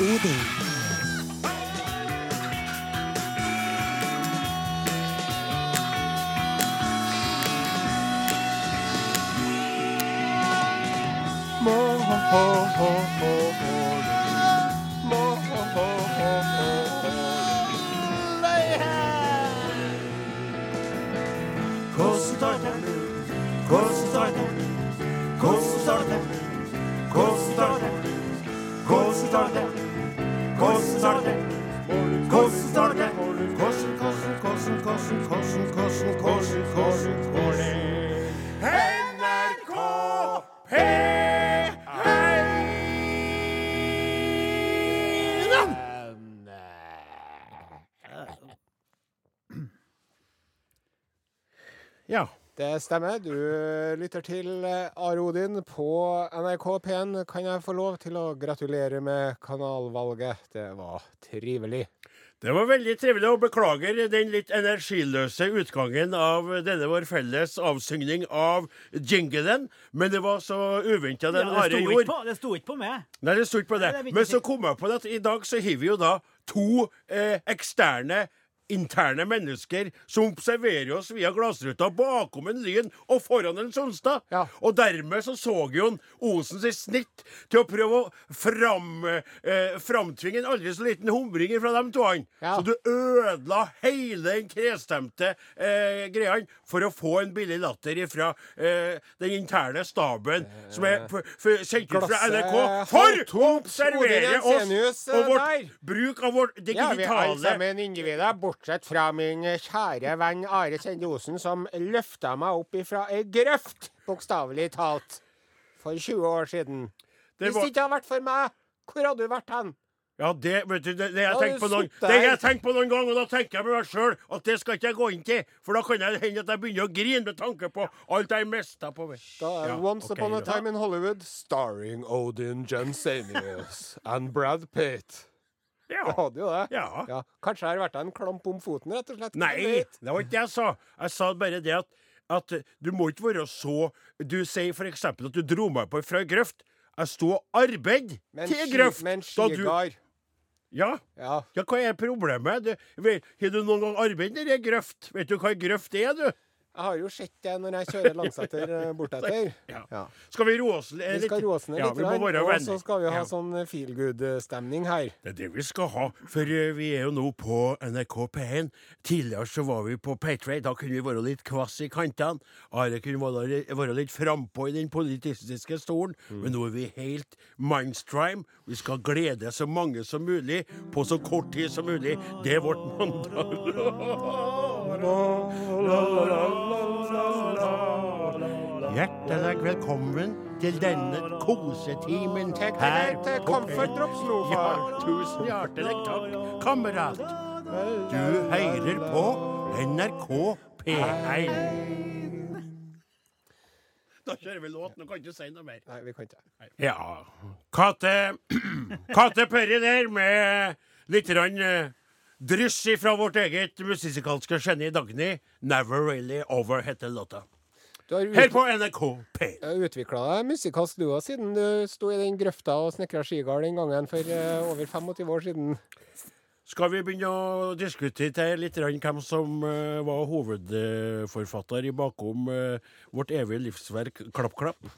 Odin. Ja. Det stemmer. Du lytter til eh, Are Odin på NRK P1. Kan jeg få lov til å gratulere med kanalvalget? Det var trivelig. Det var veldig trivelig, og beklager den litt energiløse utgangen av denne vår felles avsyngning av jinglen. Men det var så uventa den Ja, Are gjorde. på- det sto ikke på meg. Nei, det sto ikke på det. Nei, det Men så kom jeg på det at i dag så har vi jo da to eh, eksterne interne mennesker som observerer oss via glassruta bakom en Lyn og foran en Sonstad. Ja. Og dermed så så jo osens Osen sitt snitt til å prøve å fram, eh, framtvinge en aldri så liten humring fra de to. Ja. Så du ødela hele den krestemte eh, greia for å få en billig latter fra eh, den interne staben, som er sendt ut fra NRK, for å observere oss og vårt bruk av vårt digitale Ja, vi bortsett fra min kjære venn Are Sende Osen, som løfta meg opp ifra ei grøft, bokstavelig talt, for 20 år siden. Det Hvis det ikke hadde vært for meg, hvor hadde du vært hen? Ja, det vet du, det, det jeg tenker på noen, det jeg på noen gang, og da tenker jeg med meg sjøl at det skal ikke jeg gå inn til. For da kan det hende at jeg begynner å grine med tanke på alt jeg mista på vei. Da er Ja, Once okay, Upon a. Time in Hollywood, starring Odin Jensenius and Brad Pitt. Det Ja. hadde jo det. ja. Ja, kanskje det har vært en klamp om foten, rett og slett. Nei, det var ikke det jeg sa. Jeg sa bare det at, at du må ikke være så Du sier eksempel at du dro meg på fra grøft. Jeg sto og arbeid Men til grøft. Men skigard. Ja. Ja. ja, hva er problemet? Har du noen gang arbeidet i grøft? Vet du hva grøft er, du? Jeg har jo sett det når jeg kjører langsetter eh, bortetter. Ja. Ja. Skal vi roe oss litt? Vi skal roe oss ned ja, litt, være og venner. så skal vi ha Ja. sånn feel good-stemning her. Det er det vi skal ha, for eh, vi er jo nå på NRK P1. Tidligere så var vi på Patriot. Da kunne vi være litt kvass i kantene. Are kunne være, være litt frampå i den politiske stolen. Mm. Men nå er vi helt mindstrime. Vi skal glede så mange som mulig på så kort tid som mulig. Det er vårt mandag. Hjertelig velkommen til denne kosetimen her eh, på Comfortdrops P1. Ja, tusen hjertelig takk, kamerat. Du hører på NRK P1. Da kjører vi låt. Nå kan jeg ikke si noe mer. Nei, vi kan ikke. Ja Kate Kate Perry der med litt grann, dryss fra vårt eget musikalske geni Dagny. 'Never Really Over' heter låta. Her på NRK P1. utvikla deg musikalsk du òg, siden du sto i den grøfta og snekra skigard den gangen for eh, over 25 år siden. Skal vi begynne å diskutere litt hvem som eh, var hovedforfatter i bakom eh, vårt evige livsverk Klapp Klapp?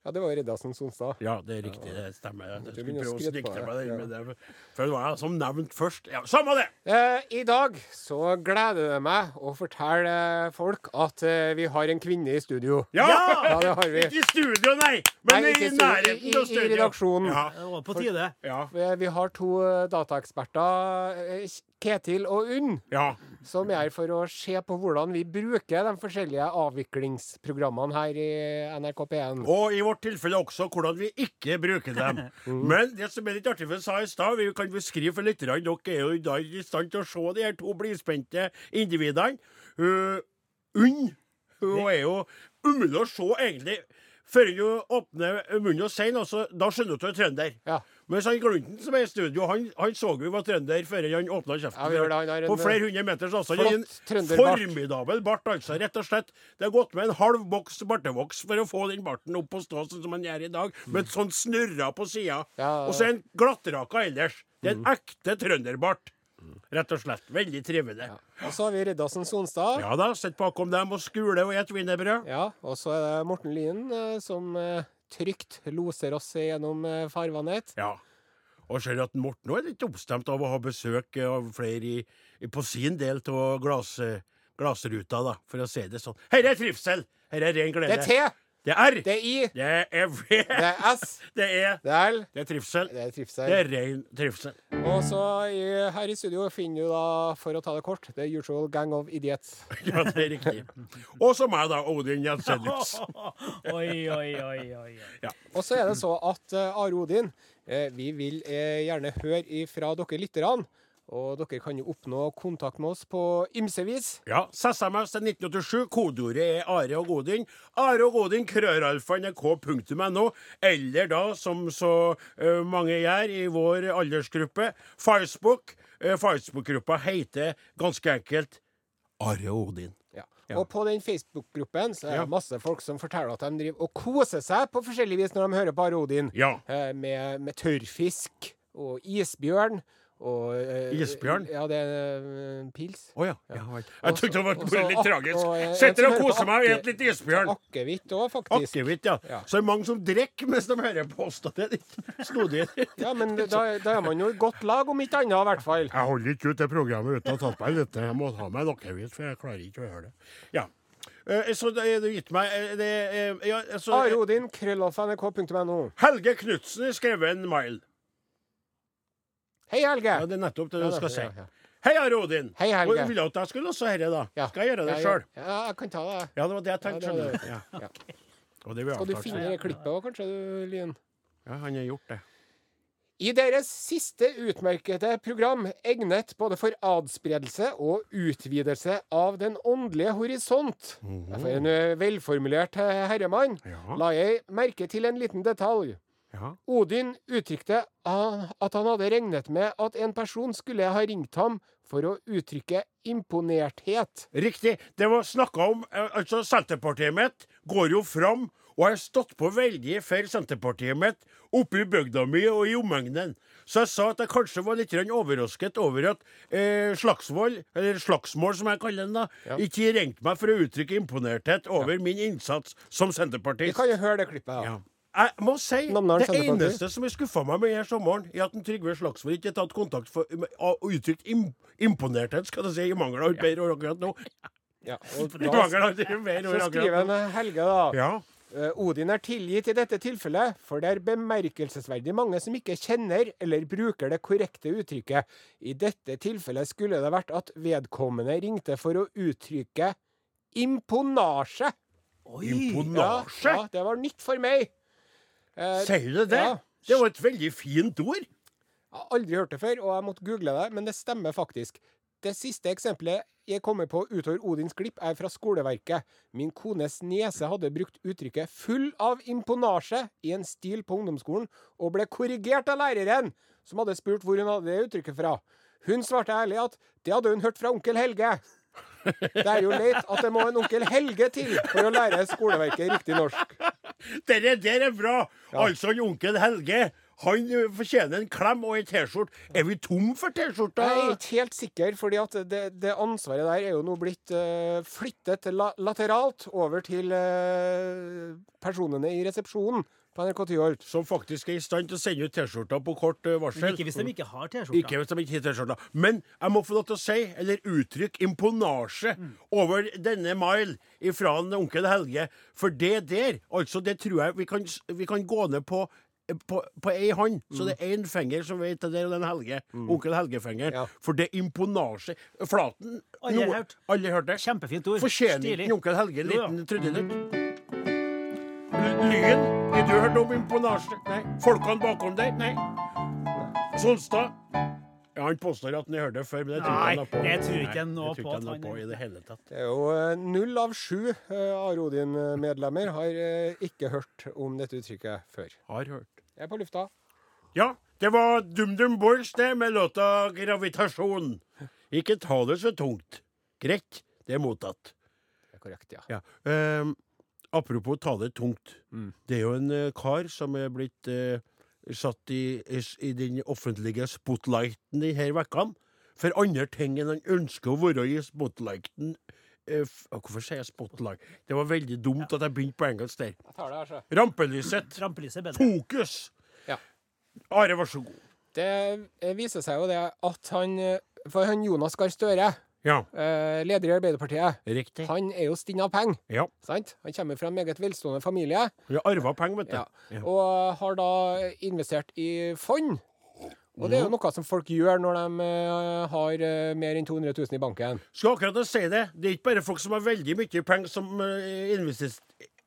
Ja, det var Riddarsen Sonstad. Ja, det er riktig. Det stemmer. Jeg skulle prøve å det, meg inn med det. For det var jeg som nevnt først. Ja, Samme det! Eh, I dag så gleder det meg å fortelle folk at eh, vi har en kvinne i studio. Ja! Ja, det har vi. Ikke i studio, nei, men Nei, i i av studio, nærheten i- i redaksjonen. Ja. Det var på tide. Ja. Vi, har to eh, dataeksperter, Ketil og Unn, ja. som er her for å se på hvordan vi bruker de forskjellige avviklingsprogrammene her i NRK P1. Og i vårt tilfelle også hvordan vi ikke bruker dem. Men det som er litt artig, for jeg sa i stad, vi kan beskrive for lytterne Dere er jo i stand til å se de her to blidspente individene. Uh, Unn hun er jo umulig å se, egentlig. Før hun åpner munnen og sier noe, da skjønner du at hun er trønder. Ja. Mens han Glunten som er i studio, han, han så vi var trønder før han åpna kjeften. Ja, det. En, på flere hundre meters avstand. En formidabel bart, altså. Rett og slett. Det har gått med en halv boks bartevoks for å få den barten opp og stå sånn som han gjør i dag, med et sånt snurra på sida. Ja, Og så han glattraka ellers. Det er en ekte trønderbart. Rett og slett. Veldig trivelig. Ja, Og så har vi Riddarsen Sonstad. da, sitter bakom dem og skule og et wienerbrød. Ja, og så er det Morten Lien eh, som eh, trygt loser oss gjennom eh, farvannet. Ja. Og ser at Morten er litt oppstemt av å ha besøk av flere i, i, på sin del av glass, glassruta, da, for å si det sånn. Her er trivsel! Her er ren glede. Det er T, Det er R. det er I, Det er V. det er S, Det er det er L, Det er trivsel. det er Det er ren trivsel. Og så i, her i studio finner du da, for å ta det kort, The Usual Gang of Idiots. Ja, det er riktig. Og så meg, da. Odin Jensenius. Oi, oi, oi, oi. oi. Og så er det så at uh, Are Odin, eh, vi vil eh, gjerne høre ifra dere lytterne. Og dere kan jo oppnå kontakt med oss på ymse vis. Ja, SMS til 1987. Kodeordet er Are og Godin. Are og Godin, krøralfa.nrk.no. Eller da, som så uh, mange gjør i vår aldersgruppe, Facebook. Uh, Facebook-gruppa heter ganske enkelt Are og Odin. Ja. Ja. Og på den Facebook-gruppen så er det Ja. masse folk som forteller at de driver og koser seg på forskjellig vis når de hører på Are Odin. Ja. Uh, med, med tørrfisk og isbjørn. Og, eh, Isbjørn? Ja, det er eh, pils. Å ja. ja. vel. Jeg Også- tykte det var også litt ak- tragisk. og, eh, en Sitter som og hører på koser meg og akke- spiser litt isbjørn. Akevitt òg, faktisk. Akevitt, ja. Ja. Så det er mange som drikker mens de hører på oss. da. Det er litt snodig. Ja, men da, da er man jo i godt lag, om ikke annet, i hvert fall. Jeg holder ikke ut det programmet uten å ha tatt meg litt. Jeg må ha meg en akevitt, for jeg klarer ikke å gjøre det. Ja. Eh, Så det er det gitt meg eh, det, eh, ja, så, Are Odin, krøllalfa, Helge Knutsen har skrevet en mail. Hei, Helge. Ja, Det er nettopp det du skal si. Hei, Are Odin. Hei, Helge. Og Vil du at jeg skulle også dette, da? Ja. Skal jeg gjøre det sjøl? Ja, jeg kan ta det. Ja, det var det jeg tenkte. Ja, det. Ja. Og det Skal du finne det klippet òg, kanskje, du, Lien? Ja, han har gjort det. I deres siste utmerkede program, egnet både for adspredelse og utvidelse av den åndelige horisont, for en velformulert eh, herremann, Ja. la jeg merke til en liten detalj. Ja. Odin uttrykte ah, at han hadde regnet med at en person skulle ha ringt ham for å uttrykke imponerthet. Riktig. Det var snakka om eh, Altså, Senterpartiet mitt går jo fram, og jeg har stått på veldig for Senterpartiet mitt oppe i bygda mi og i omegnen. Så jeg sa at jeg kanskje var litt overrasket over at eh, Slagsvold, eller Slagsmål som jeg kaller den, da, Ja. ikke ringte meg for å uttrykke imponerthet over min innsats som Vi kan jo høre det klippet. Ja. Jeg må si, Det eneste som har skuffa meg med denne sommeren, er at en Trygve Slagsvold ikke har tatt kontakt for, og uttrykt im, imponerthet, skal du si, i mangel av et bedre ord akkurat nå. Ja, og da så skriver en Helge, da. Ja. Eh, Odin er tilgitt i dette tilfellet, for det er bemerkelsesverdig mange som ikke kjenner eller bruker det korrekte uttrykket. I dette tilfellet skulle det vært at vedkommende ringte for å uttrykke imponasje. Oi. Imponasje? Ja, ja, det var nytt for meg. Eh, Sier du det? ja. Det var et veldig fint ord. Jeg har aldri hørt det før, og jeg måtte google det, men det stemmer faktisk. Det siste eksempelet jeg kommer på utover Odins klipp, er fra skoleverket. Min kones niese hadde brukt uttrykket 'full av imponasje' i en stil på ungdomsskolen, og ble korrigert av læreren, som hadde spurt hvor hun hadde det uttrykket fra. Hun svarte ærlig at det hadde hun hørt fra onkel Helge. Det er jo leit at det må en onkel Helge til for å lære skoleverket riktig norsk. Dere der er bra! Altså, en onkel Helge, han fortjener en klem og ei T-skjorte. Er vi tom for T-skjorter? Jeg er ikke helt sikker, for det, det ansvaret der er jo nå blitt uh, flyttet la lateralt over til uh, personene i resepsjonen på NRK Tyholt. Som faktisk er i stand til å sende ut T-skjorter på kort Men varsel. ikke hvis de ikke har T-skjorter. Ikke hvis de ikke har T-skjorter. Men jeg må få lov til å si, eller uttrykke, imponasje over denne mile fra onkel Helge. For det der, altså, det tror jeg vi kan, vi kan gå ned på på, på ei hånd, så det er én finger som vet det der, og den Helge. Onkel Helge-finger. Ja. For det er imponasje. Flaten Aldri hørt. Aldri hørt det? Kjempefint ord. Fortjener ikke onkel Helge en liten trudelutt? Lyn? Har du hørt om imponasje? Nei. Folkene bakom der? Nei. Solstad? Ja, han påstår at han har hørt det før, men det tror ikke han har på. det tror ikke jeg Nei, noe det tror på ikke han har på i det hele tatt. Det er jo eh, null av sju av Are Odin-medlemmer har eh, ikke hørt om dette uttrykket før. Har hørt. Jeg er på lufta. Ja, Det var DumDum Boys, det, med låta 'Gravitasjon'. Ikke ta det så tungt. Greit, det er mottatt. Det er korrekt, ja. Ja. ehm, apropos ta det tungt. Mm. Det er jo en eh, kar som er blitt eh, satt i, i, i den offentlige spotlighten disse ukene. For andre ting enn han ønsker å være i spotlighten. Eh, hvorfor sier jeg spotlight? Det var veldig dumt at jeg begynte på engelsk der. Jeg tar det her, så. Rampelyset. Rampelyset. Fokus. Ja. Are, vær så god. Det viser seg jo det at han For han Jonas Gahr Støre, Ja, eh, leder i Arbeiderpartiet, riktig. han er jo stinn av penger. Ja. Sant? Han kommer fra en meget velstående familie. Vi har arva penger, vet du. Ja. Ja. Og har da investert i fond. Og det er jo noe som folk gjør når de eh, har eh, mer enn 200 000 i banken. Skal akkurat si det. Det er ikke bare folk som har veldig mye penger, som eh,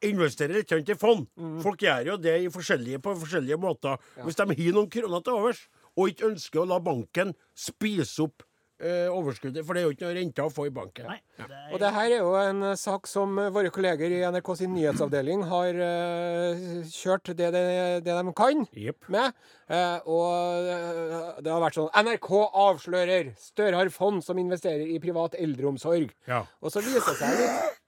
investerer, litt i fond. fond. Folk gjør jo det i forskjellige, på forskjellige måter. Hvis de har noen kroner til overs, og ikke ønsker å la banken spise opp eh, overskuddet, for det er jo ikke noe rente å få i banken. Nei, det er, Og det her er jo en eh, sak som eh, våre kolleger i NRK sin nyhetsavdeling har eh, kjørt det, det, det de kan yep. med. Eh, og eh, det har vært sånn NRK avslører Støre har fond som investerer i privat eldreomsorg. Ja. Og så viser det seg litt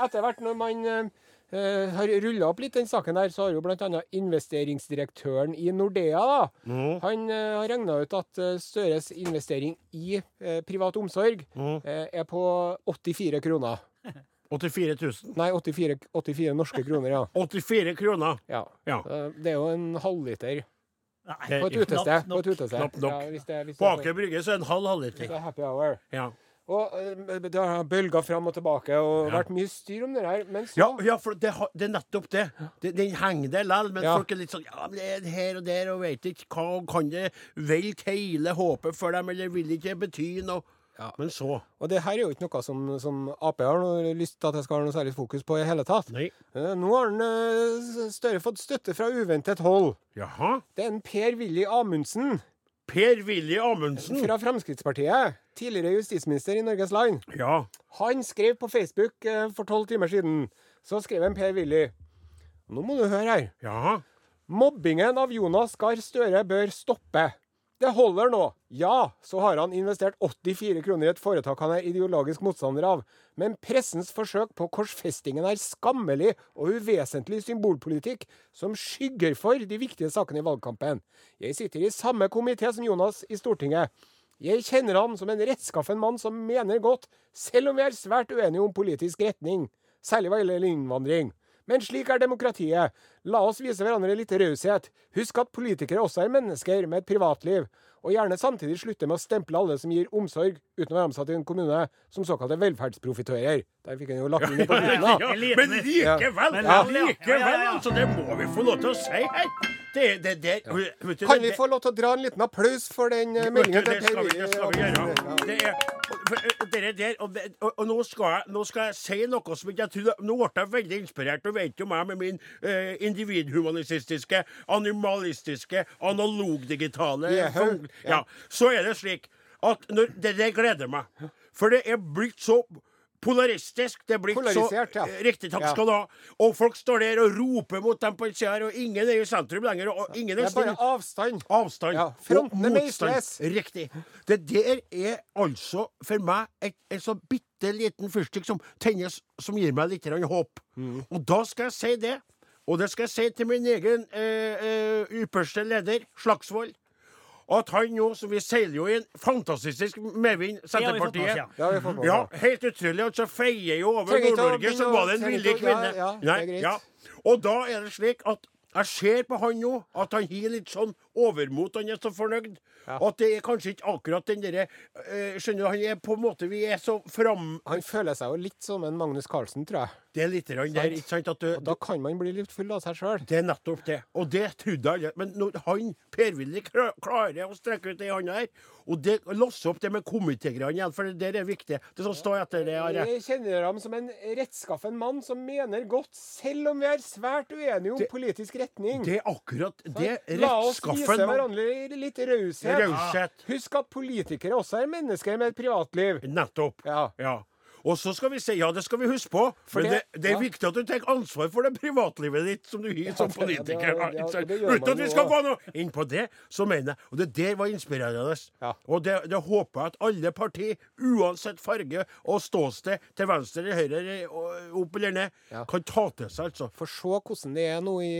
etter hvert når man eh, eh, har rulla opp litt den saken der, så har jo bl.a. investeringsdirektøren i Nordea da, mm. han uh, har regna ut at uh, Støres investering i privat omsorg mm. er på 84 kroner. 84 000. Nei, 84, 84 norske kroner, ja. 84 kroner. ja. Ja. Det er jo en halvliter nei, på et Knapt utested. nok. På et utested. Knapt nok. Ja, hvis det, hvis På det, Aker Brygge så er det en halv hvis halvliter. det er happy hour. Ja. Og eh, det har bølga fram og tilbake og Ja. vært mye styr om det der. Men så Ja, ja, for det, det er nettopp det. det de henger der likevel, men Ja. folk er litt sånn Ja, det er her og der, og vet ikke hva Kan det velte hele håpet for dem, eller vil ikke bety noe? Ja. Men så Og det her er jo ikke noe som, som Ap har noe lyst til at jeg skal ha noe særlig fokus på i hele tatt. Nei. Eh, Nå har han eh, Støre fått støtte fra uventet hold. Jaha. Det er en Per-Willy Amundsen Per-Willy Amundsen. fra Fremskrittspartiet. Tidligere justisminister i Norges land. Ja. Han skrev på Facebook eh, for tolv timer siden. Så skrev en Per-Willy. Nå må du høre her. Ja. Mobbingen av Jonas Gahr Støre bør stoppe. Det holder nå. Ja, så har han investert 84 kroner i et foretak han er ideologisk motstander av. Men pressens forsøk på korsfestingen er skammelig og uvesentlig symbolpolitikk som skygger for de viktige sakene i valgkampen. Jeg sitter i samme komité som Jonas i Stortinget. Jeg kjenner han som en rettskaffen mann som mener godt, selv om vi er svært uenige om politisk retning. Særlig hva gjelder innvandring. Men slik er demokratiet. La oss vise hverandre litt raushet. Husk at politikere også er mennesker med et privatliv. Og gjerne samtidig slutte med å stemple alle som gir omsorg uten å være ansatt i en kommune, som såkalte velferdsprofitører. Der fikk han jo lagt inn på slutten, da. Ja, Eliten men likevel, Men ja, likevel, likevel, Ja, ja, ja. altså, det må vi få lov til å si her. Det, det, det, du, Kan vi få lov til å dra en liten applaus for den eh, meldingen det, til skal vi, det skal vi gjøre. Det er, dere der, og, og, og nå, skal jeg, nå skal jeg si noe som jeg trodde Nå ble jeg veldig inspirert. Du vet jo meg med min eh, individhumanistiske, animalistiske, analogdigitale Yeah, ja. Så er det slik at når, det, det gleder meg. For det er blitt så polaristisk. Det blir så ja. Riktig, takk Ja. skal du ha. Og folk står der og roper mot dem på en side her, og ingen er i sentrum lenger. Og ingen er Det er bare snill. avstand. Avstand Ja, frontene meisles. Riktig. Det der er altså for meg et, et så bitte liten fyrstikk som tennes, som gir meg litt håp. Mm. Og da skal jeg si det. Og det skal jeg si til min egen eh, eh, ypperste leder, Slagsvold. At han nå, som vi seiler jo i en fantastisk medvind, Senterpartiet ja. Ja, ja. helt utrolig. Altså feier jo over Nord-Norge, så var det en villig kvinne. ja, ja, det er greit. Og da er det slik at jeg ser på han nå at han har litt sånn overmot. Han er så fornøyd. At det er kanskje ikke akkurat den derre eh, Skjønner du, han er på en måte Vi er så fram... Han føler seg jo litt som en Magnus Carlsen, tror jeg. Det er litt grann der, ikke sant? At du, Og da kan man bli litt full av seg sjøl. det er nettopp det. Og det trodde jeg aldri. Men når han, Per-Willy, klarer å strekke ut ei hånd her, og det, losse opp det med komitegreiene igjen, for det der er viktig. Det som står etter det, Are. Jeg kjenner ham som en rettskaffen mann som mener godt, selv om vi er svært uenige om Det- politisk retning. Det er akkurat det. La oss vise hverandre litt raushet. Raushet. Husk at politikere også er mennesker med et privatliv. Nettopp. Ja. Ja. Og så skal vi si ja, det skal vi huske på. For det, det- det er viktig at du tar ansvar for det privatlivet ditt som du har som politiker. Uten at vi skal gå noe inn på det, så mener jeg Og det der var inspirerende. Og det, det håper jeg at alle partier, uansett farge og ståsted, til venstre eller høyre, opp eller ned, kan ta til seg, altså. For se hvordan det er nå i,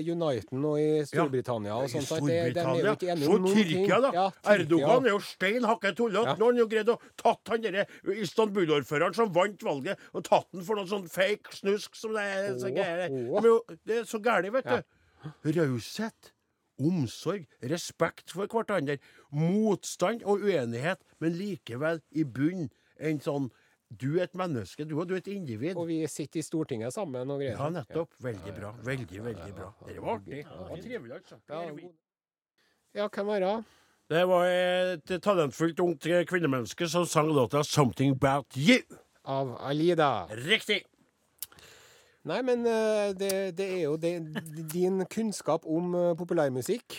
i Uniten og i Storbritannia og sånt. sant? Det- de Storbritannia. Så. Tyrkia, da. Ja, Tyrkia. Erdogan er jo stein hakke tullete. Ja. Nå har han jo greid å tatt han derre Istanbul-ordføreren som vant valget, og tatt den for noe sånn fake snusk som det er. Så gærent. Det er så gærent, vet Ja. du. Raushet. Omsorg, respekt for hverandre, motstand og uenighet, men likevel i bunn en sånn Du er et menneske, du, og du er et individ. Og vi sitter i Stortinget sammen og greier. Ja, nettopp. Veldig bra. Veldig, veldig bra. Det var artig. Det var trivelig, altså. Ja, ja, hvem var det? Det var et talentfullt ungt kvinnemenneske som sang låta 'Something About You'. Av Alida. Riktig. Nei, men eh, det, det er jo det, din kunnskap om eh, populærmusikk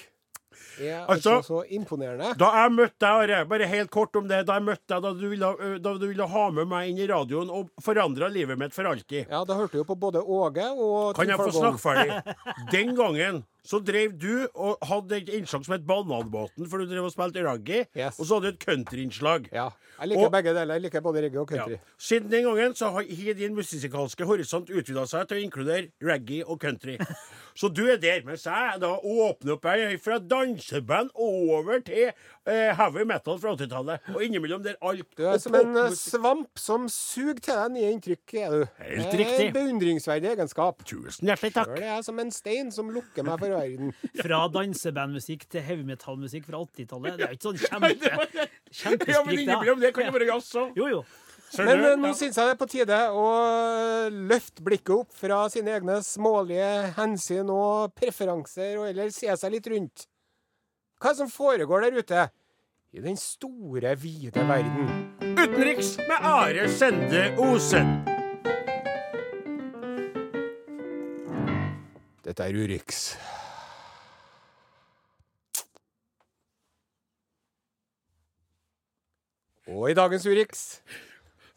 er altså, Altså- så imponerende. Da jeg møtte deg, Are, bare helt kort om det, da jeg møtte deg da du ville, da du ville ha med meg inn i radioen og forandra livet mitt for alltid Ja, da hørte du jo på både Åge og Kan jeg få snakke ferdig? Den gangen så drev du og hadde et innslag som het Bananbåten, for du drev og spilte raggy. Yes. Og så hadde du et countryinnslag. Ja. Jeg liker Og- begge deler. Jeg liker både reggae og Ja. country. Siden den gangen så har din musikalske horisont utvida seg til å inkludere raggy og country. Så du er der. Mens jeg da åpner opp her fra danseband over til eh, heavy metal fra 80-tallet. Og innimellom der alt Du er som en eh, svamp som suger til deg nye inntrykk, er du. Helt Det er riktig. En beundringsverdig egenskap. Tusen hjertelig takk. Sjøl er jeg som en stein som lukker meg for verden. Fra dansebandmusikk til heavy metal-musikk fra 80-tallet. Det er jo ikke sånn kjempe, Ja, men kjempesprik, innimellom det kan jo være jazz òg. Jo, jo. Men eh, nå syns jeg det er på tide å løfte blikket opp fra sine egne smålige hensyn og preferanser, og heller se seg litt rundt. Hva er det som foregår der ute? I den store, vide verden. Utenriks med Are Sende Osen. Dette er Urix. Og i dagens Urix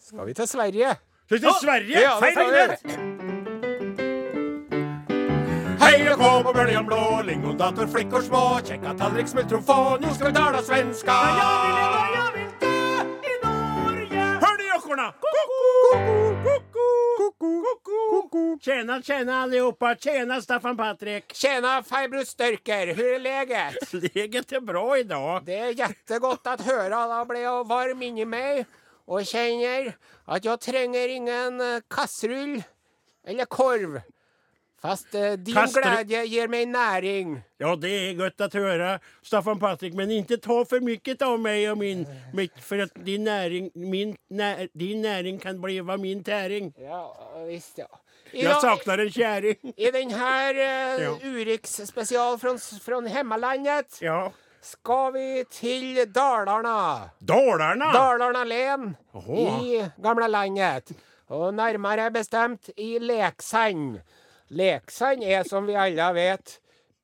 skal vi til Sverige. Til Sverige! Ja, Feil rett! Hej och kom på böljan blå, lingondator, flickor små Checka tallrik, smultron, nu ska vi tala svenska Jag vill leva, jag vill dö i Norge Hör ni jockorna? Koko! Tjena, tjena allihopa! Tjena Staffan Patrik! Tjena farbror Störker, hur är läget? Läget är bra idag. Det är jättegott att höra. Då blir jag varm inni i mig och känner att jag tränger ingen kasserull eller korv. Fast eh, din Kastrull- glädje ger mig näring. Ja, det är gott att höra, Staffan Patrik, men inte ta för mycket av mig och min, mitt, för att din näring, min, när, din näring kan bli min täring. Ja, visst ja. Jag Idag, saknar en kjæring. I den här eh, Ja. Urix special från, från hemmalandet Ja. skal vi til Dalarna. Dalarna! Dalarna len Jaha. i gamla landet. Og nærmere bestemt i Leksand. Leksand er, som vi alle vet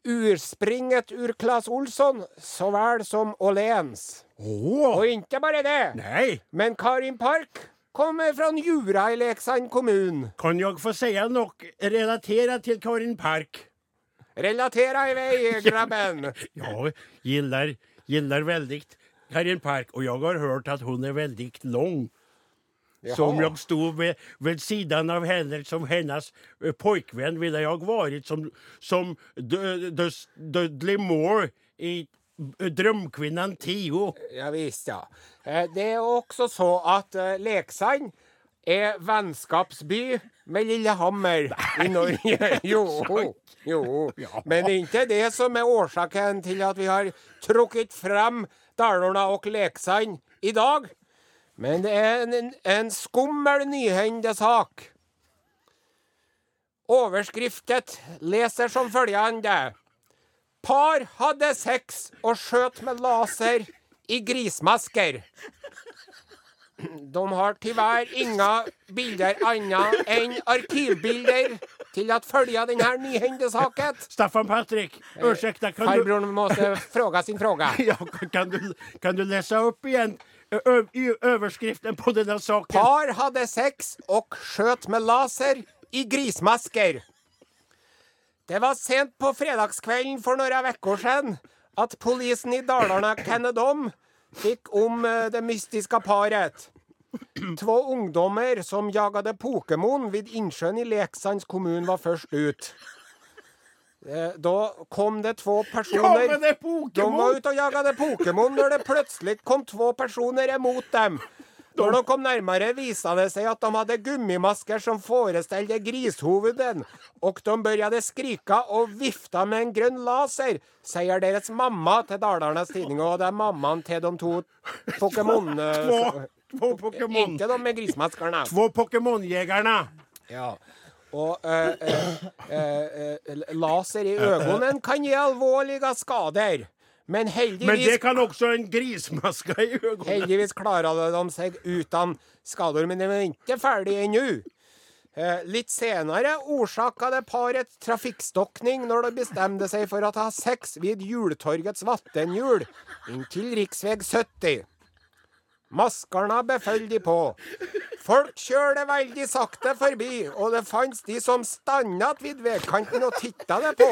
urspringet ur Claes Olsson såväl som Åhléns. Og ikke bare bara det, Nei. men Karin Park kommer fra Jura i Leksand kommun. Kan jeg få si noe relatert til Karin Park? Relatera i vei, grabben! Ja, gillar, gillar veldig Karin Park Og jeg har hørt at hun er veldig väldigt Som jag stod ved, ved sidan av henne som hennes pojkvenn, pojkvän ville jag varit som, som Dudley Moore i Drømkvinnen Tio. Ja visst, ja. Eh, Det er også så att eh, Leksand er vennskapsby med Lillehammer i Norge. Jo, jo. Men ikke det som er årsaken til at vi har trukket frem Dalorna og Leksand idag. Men det er en, en skummel nyhände sak. Overskriftet leser som følgende. Par hadde sex og skjøt med laser i grismasker. De har tyvärr inga bilder annet enn arkivbilder til å følge denne här nyhändelsesaken. Staffan Patrick, ursäkta, kan du, Farbrorn måste fråga sin fråga. ja, kan, du, kan du lese opp igen ø- i overskriften på denne saken. Par hadde sex og skjøt med laser i grismasker. Det var sent på fredagskvelden for noen uker siden at politiet i Dalarna Kennedom fikk om det mystiske paret. To ungdommer som jagade Pokémon ved innsjøen i Leksands kommune, var først ut. Eh, Da kom det to Ja, personer men det de var ute og jaga Pokémon når det plutselig kom to personer imot dem. Når de kom nærmere, viste det seg at de hadde gummimasker som forestilte grishoveden, og de begynte skrike og vifte med en grønn laser, sier deres mamma til Dalarnes Tidning, og det er mammaen til de to Pokémon... eh, Två, Pokémon. Ikke de med grismaskerne. Två Pokémon-jegerne. Ja. Og eh, eh, eh, eh, laser i øynene kan gi alvorlige skader. Men Men det kan også en grismaske i øynene. Heldigvis klarer de seg uten skader, men de er ikke ferdige ennå. Eh, litt senere orsaka det paret trafikkstokning når de bestemte seg for å ha sex ved Hjultorgets vattenhjul inntil rv. 70. Maskerne befølger de på. Folk kjører veldig sakte forbi, og det fantes de som stannet ved veikanten og titta det på.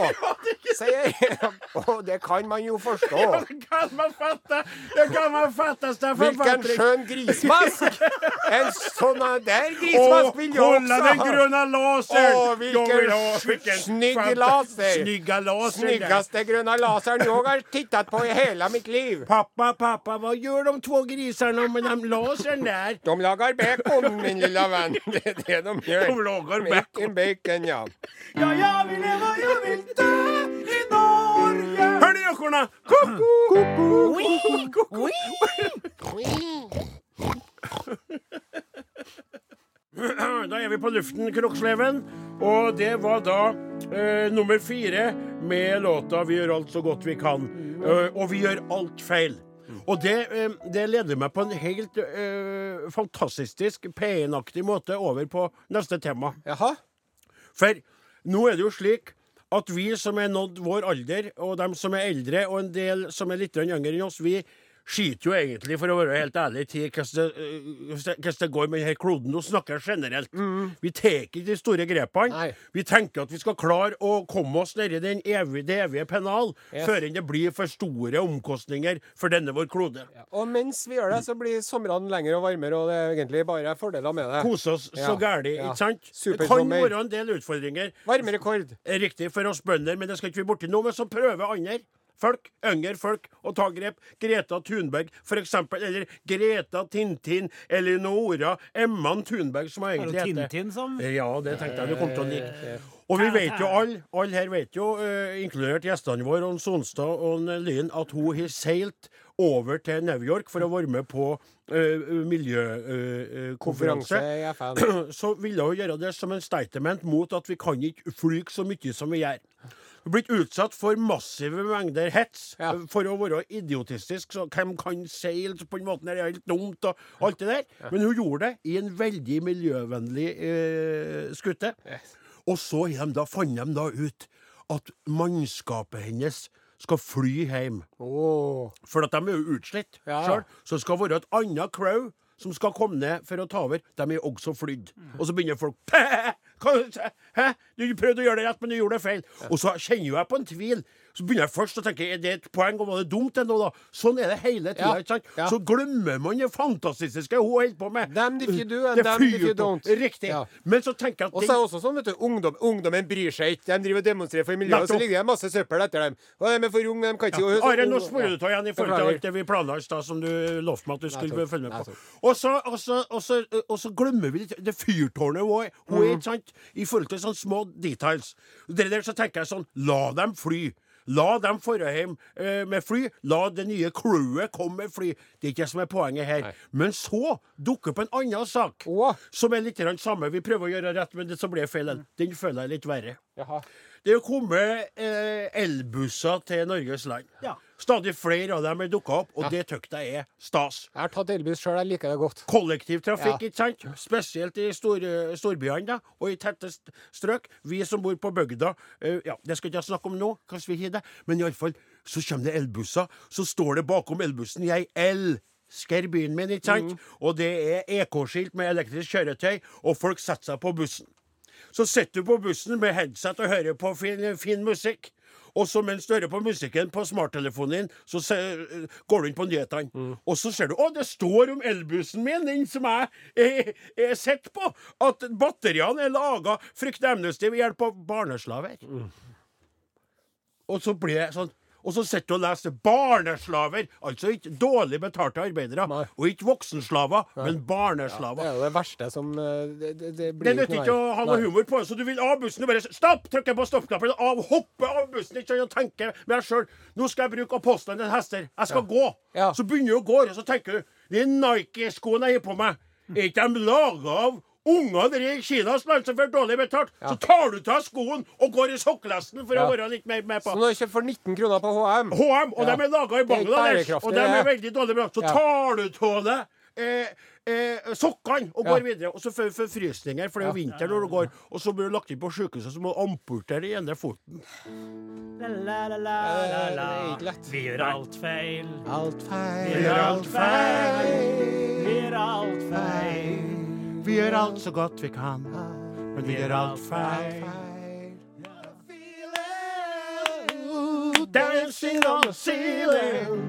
Sier Og det kan man jo forstå. Det kan man fatte! Det kan man fatte, Steffen Hvilken skjønn grismask! En sånn der grismask vil jeg også ha! gröna lasern! Åh, vilken Jag vill ha- s- vilken snygg laser. Snygga laser. Snyggaste grønne laseren jeg har tittet på i hele mitt liv. Pappa, pappa, hva gjør de två de låser den der. De lager bacon, min lille venn. Det er det de gjør. De lager Bacon, bacon, ja. Ja, jeg vil leve, jeg vil dø i Norge. Hør de ekorna? Koko! Da er vi på luften, Kroksleven. Og det var da eh, nummer fire med låta 'Vi gjør alt så godt vi kan'. Uh, og vi gjør alt feil. Og det, eh, det leder meg på en helt uh, fantastisk P1-aktig måte over på neste tema. Jaha? For nå er det jo slik at vi som er nådd vår alder, og dem som er eldre, og en del som er litt yngre enn oss, vi skiter jo egentlig, for å være helt ærlig, til hvordan det, hvordan det går med denne kloden. Nå snakker jeg generelt. Vi tar ikke de store grepene. Nei. Vi tenker at vi skal klare å komme oss nedi den evige, det evige pennal Yes. før det blir for store omkostninger for denne vår klode. Og mens vi gjør det, så blir somrene lengre og varmere, og det er egentlig bare fordeler med det. Kose oss så Ja, gæli, ja. ikke sant? Det kan være en del utfordringer. Varmerekord. er riktig for oss bønder, men det skal ikke vi borti nå. Men så prøver andre folk, yngre folk, å ta grep. Greta Thunberg, for eksempel. Eller Greta Tintin, eller Nora Emman Thunberg, som Er egentlig heter. Tintin som Ja, det tenkte jeg du kom til å like. Og vi vet jo alle, alle her vet jo, uh, inkludert gjestene våre, og Sonstad og Lyn, at hun har seilt over til New York for å være med på miljøkonferanse. Uh, så ville hun gjøre det som en statement mot at vi kan ikke fly så mye som vi gjør. Hun blitt utsatt for massive mengder hets Ja. eh, for å være idiotistisk. Så hvem kan seile på den måten? Det er helt dumt og alt det der. Men hun gjorde det i en veldig miljøvennlig uh, skute. Yes. Og så de da, fant de da ut at mannskapet hennes skal fly hjem. Oh. For at de er jo utslitt Ja. sjøl. Så det skal være et annet crow som skal komme ned for å ta over. De er også flydd. Og så begynner folk? Hæ? Du prøvde å gjøre det rett, men du gjorde det feil. Og så kjenner jo jeg på en tvil. Så begynner jeg først å tenke er det et poeng, og var det dumt ennå, da? Sånn er det hele tida. Ja. Ja. Så glemmer man det fantastiske hun holder på med. Them if you do, and them if you don't. Riktig. Ja. Men så tenker jeg at Og så er det også sånn, vet du, ungdom, ungdommen bryr seg ikke. De driver og demonstrerer for miljøet, og så ligger det masse søppel etter dem. Og de er for unge, de kan ikke Ja. Are, nå spør sporer du av igjen i forhold til alt det vi planla i stad, som du lovte meg at du skulle følge med på. Og så, og, så, og, så, og så glemmer vi det, det fyrtårnet hun er, er, ikke sant? I forhold til sånne små details. Det der så tenker jeg sånn, la dem fly. La dem dra hjem eh, med fly. La det nye crewet komme med fly. Det er ikke det som er poenget her. Nei. Men så dukker opp en annen sak, Åh. som er litt samme. Vi prøver å gjøre rett, men det som ble feil. Den føler jeg litt verre. Jaha. Det er kommet eh, elbusser til Norges land. Ja. Stadig flere av dem er dukka opp, og det syns jeg er stas. Jeg har tatt elbuss sjøl, jeg liker det godt. Kollektivtrafikk, Ja. ikke sant? spesielt i store, storbyene da, og i tette strøk. Vi som bor på bygda, uh, ja, det skal ikke jeg snakke om nå, kanskje vi har det, men iallfall så kommer det elbusser. Så står det bakom elbussen 'Jeg elsker byen min, ikke sant? Og det er EK-skilt med elektrisk kjøretøy, og folk setter seg på bussen. Så sitter du på bussen med headset og hører på fin, fin musikk. Og så mens du hører på musikken på smarttelefonen din, så se, går du inn på nyhetene. Og så ser du Å, det står om elbussen min, den som jeg er sett på, at batteriene er laga frykter Amnesty ved hjelp av barneslaver. Og så blir jeg sånn og så sitter du og leser barneslaver, altså ikke dårlig betalte arbeidere. Nei. Og ikke voksenslaver, men barneslaver. Det er jo det verste som eh, Det, det, det blir Det nytter ikke å ha noe humor på det, så du vil av bussen og bare Stopp! Trykker på stoppknappen, av, hopper av bussen, ikke og tenker med deg sjøl Nå skal jeg bruke apostelen til hester. Jeg skal gå. Ja. Så begynner du å gå, og så tenker du De Nike-skoene jeg har på meg, er ikke de laga av unger der i land som får dårlig betalt? Så tar du av skoen og går i sokkelesten for Ja. å være litt mer med på. Så når har kjøper kjøpt for 19 kroner på HM. HM, og Ja. de er laga i Bangladesh, og de er veldig dårlig betalt, Så Ja. tar du av deg eh, eh, sokkene og Ja. går videre. Og så får du forfrysninger, for det er jo vinter når du går. Og så blir du lagt inn på sykehuset, så må du amputere den ene foten. La, la, la, la, la. Vi gjør alt feil. Alt Vi gjør alt feil. Vi gjør alt feil. Vi gjør alt så godt vi kan, men vi gjør alt feil. Dancing on the ceiling.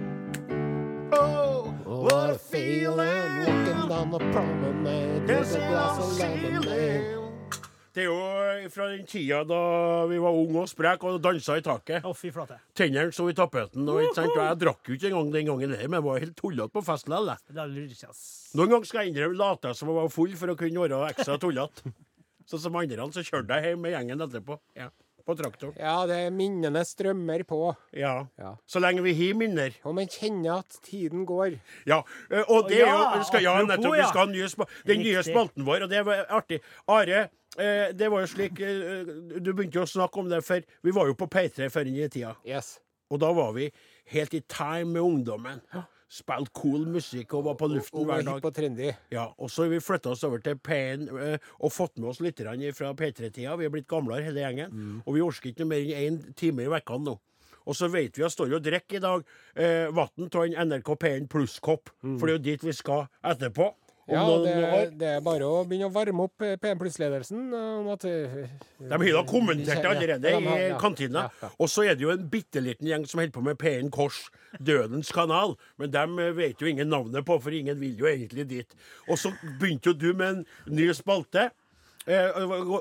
Oh, What a feeling walking down the promenade with a dancing glass on of the lemonade. Det er jo fra den tida da vi var unge og spreke og dansa i taket. Å, fy flate. Tennene sto i tapeten. Og, ikke sant? og jeg drakk jo ikke engang den gangen, men jeg var helt tullete på fest likevel. Noen ganger skal jeg innrømme late som jeg var full for å kunne være ekstra tullete. Sånn som andre, så kjørte jeg hjem med gjengen etterpå. Ja, på traktoren. Ja, det er minnene strømmer på. Ja. Ja. Så lenge vi har minner. Og man kjenner at tiden går. Ja, og det er jo Ja, skal, Ja, nettopp. Vi skal ha nye spa, den nye spalten vår, og det var artig. Are, eh, det var jo slik Du begynte jo å snakke om det, for vi var jo på P3 før i tida. Yes. Og da var vi helt i time med ungdommen. Spilte cool musikk og var på luften Og hver dag. og trendy. Ja, og så har vi flytta oss over til P1 eh, og fått med oss litt fra P3-tida. Vi er blitt gamlere, hele gjengen. Mm. Og vi orker ikke noe mer enn én time i uka nå. Og så vet vi at står og drikker i dag eh, vann av en NRK P1 Pluss-kopp. For det er jo dit vi skal etterpå. Ja, det, det er bare å begynne å varme opp eh, PM Pluss-ledelsen at eh, De har da kommentert det allerede Ja, de har- i kantina. Og så er det jo en bitte liten gjeng som holder på med P1 Kors, Dødens kanal. Men dem eh, vet jo ingen navnet på, for ingen vil jo egentlig dit. Og så begynte jo du med en ny spalte. Eh,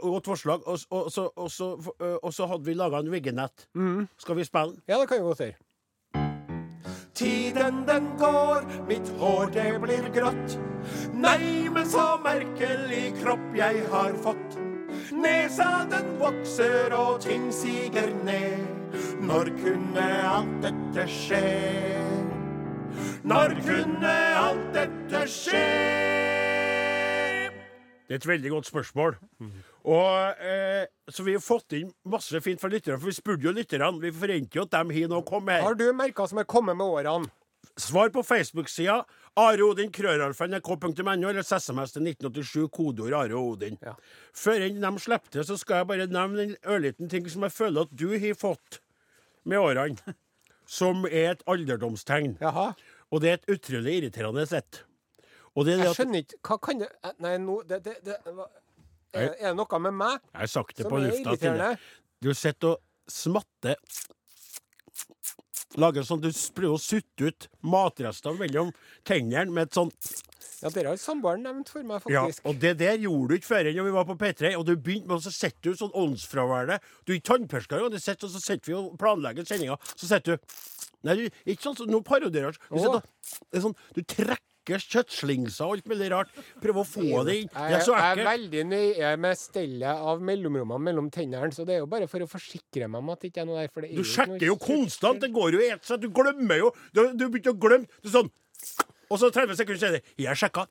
godt forslag. Og, så, og, så, eh, og så hadde vi laga en viggenett. Mm. Skal vi spille den? Ja, det kan vi godt være. Tiden den går, mitt hår det blir grått. Nei, men så merkelig kropp jeg har fått. Nesa den vokser og ting siger ned. Når kunne alt dette skje? Når kunne alt dette skje? Det er et veldig godt spørsmål. Og, eh, så vi har fått inn masse fint fra lytterne, for vi spurte jo lytterne. Vi forventer jo at de har noe å komme med. Har du merka som er kommet med årene? Svar på Facebook-sida Are Odin, krøralfa.nrk.no, eller SMS til 1987, kodeord Are Odin. Ja. Før de slipper til, så skal jeg bare nevne en ørliten ting som jeg føler at du har fått med årene, som er et alderdomstegn. Jaha. Og det er et utrolig irriterende et. Og det er det Jeg at skjønner ikke Hva kan det Nei, nå det, det, det, hva- er, er det noe med meg Jeg det som på er lufta. Irriterende? Du sitter og smatter Lager sånn Du prøver å sutte ut matrester mellom tennene med et sånn Ja, Dere har samboeren nevnt for meg, Ja, faktisk. og det der gjorde du ikke før når vi var på P3. Og du begynte med, å sette ut sånn åndsfraværende. Du er ikke tannpirker engang. Og så sitter vi og planlegger sendinga. Så sitter du Nei, du, ikke sånn som nå parodierer du. sitter og- Det er sånn, du trekker kjøttslingser og alt mulig rart. Prøve å få det inn. Det er så jeg er veldig nøye med stellet av mellomrommene mellom tennene, så det er jo bare for å forsikre meg om at det ikke er noe der. Er Du sjekker jo konstant. Det går jo i ett sett. Du glemmer jo. Du, du begynte å glemme. Du sånn Og så 30 sekunder senere 'Jeg sjekka'.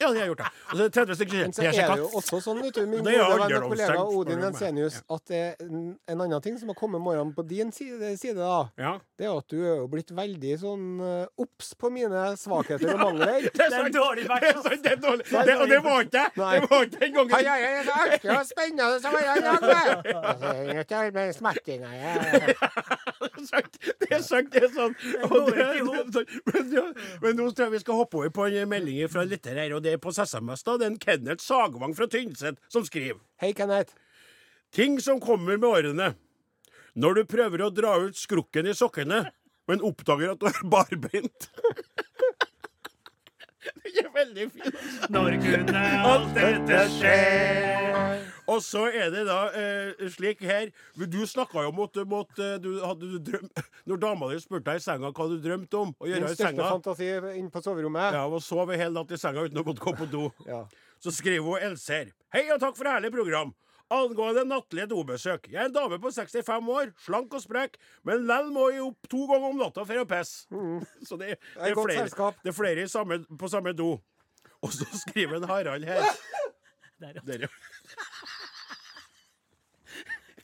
Ja, det har jeg gjort, det. Og så 30 sekunder Men så er det jo også sånn, vet du, min gode venn og kollega Odin meg. Ensenius, at det er en, en annen ting som har kommet morgenen på din side, side da, Ja. det er at du er jo blitt veldig sånn uh, obs på mine svakheter og mangler. Det er Det så dårlig vært, Det er dårlig. Det, og det var ikke. Det var ikke den gangen. Jeg er så artig og spennende som en er jeg. Det er med smertinga, jeg. Det sant, det er sånn. Det det, sant. Men, ja, men nå tror jeg vi skal skal hoppe over på en melding fra en lytter her, og det er på SMS. da. Det er en Kenneth Sagvang fra Tynset som skriver. Hei, Kenneth. Ting som kommer med årene. Når du prøver å dra ut skrukken i sokkene, men oppdager at du er barbeint. Det er veldig fint. Når kunne Alt dette skje? Og så er det da eh, slik her Du snakka jo om at, du hadde du drøm, Når dama di spurte deg i senga hva du drømte om å gjøre i største senga fantasi inne på soverommet. Ja, og sove hele natt i senga uten å måtte gå på do. Ja. Så skriver hun Else her. Hei og takk for herlig program. Angående nattlige dobesøk. Jeg er en dame på 65 år, slank og sprek, men lell må jeg opp to ganger om natta for å pisse. Så det, det, er er flere, det er flere i samme, på samme do. Og så skriver en Harald her. Der, ja. Der, ja.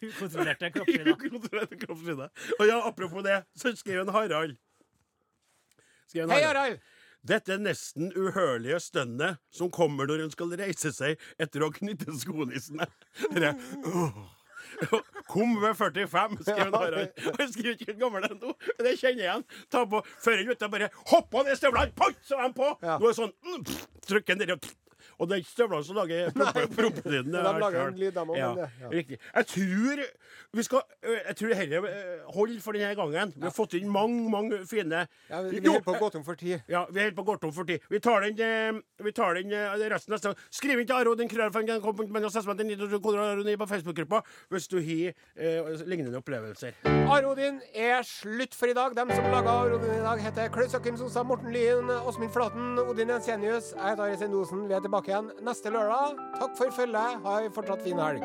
Ukontrollerte kroppslyder. Ukontrollerte kroppslyder. Og ja, apropos det, så skriver en Harald. Skriver en Hei, Harald! Dette nesten uhørlige stønnet som kommer når hun skal reise seg etter å knytte skolissene. Kom ved 45, skrev Harald. Han skriver ikke hvor gammel er men det kjenner jeg igjen. Ta på Før eller vet bare hoppa ned støvlene, pang, så er de på! Nå er det sånn mm, pff, Trykk den og. Og det er ikke støvlene som lager prompe- prompelyden. de er lager en lyd, de òg. Ja, ja. Riktig. Jeg tror vi skal Jeg tror dette holder for denne gangen. Vi har fått inn mange, mange fine Ja, vi holder på å gå tom for tid. ja, vi er helt på gå tom for tid. Vi tar den, vi tar den resten neste gang. Skriv inn til Aro den krøllfangen på Facebook-gruppa hvis du har eh, lignende opplevelser. Arodin er slutt for i dag. Dem som laga Arodin i dag, heter Klaus Akim Sosa, Morten Lyen, Åsmund Flaten, Odin Jensenius. Jeg heter Are Sendosen. Vi er tilbake igjen neste lørdag. Takk for følget. Ha ei fortsatt fin helg.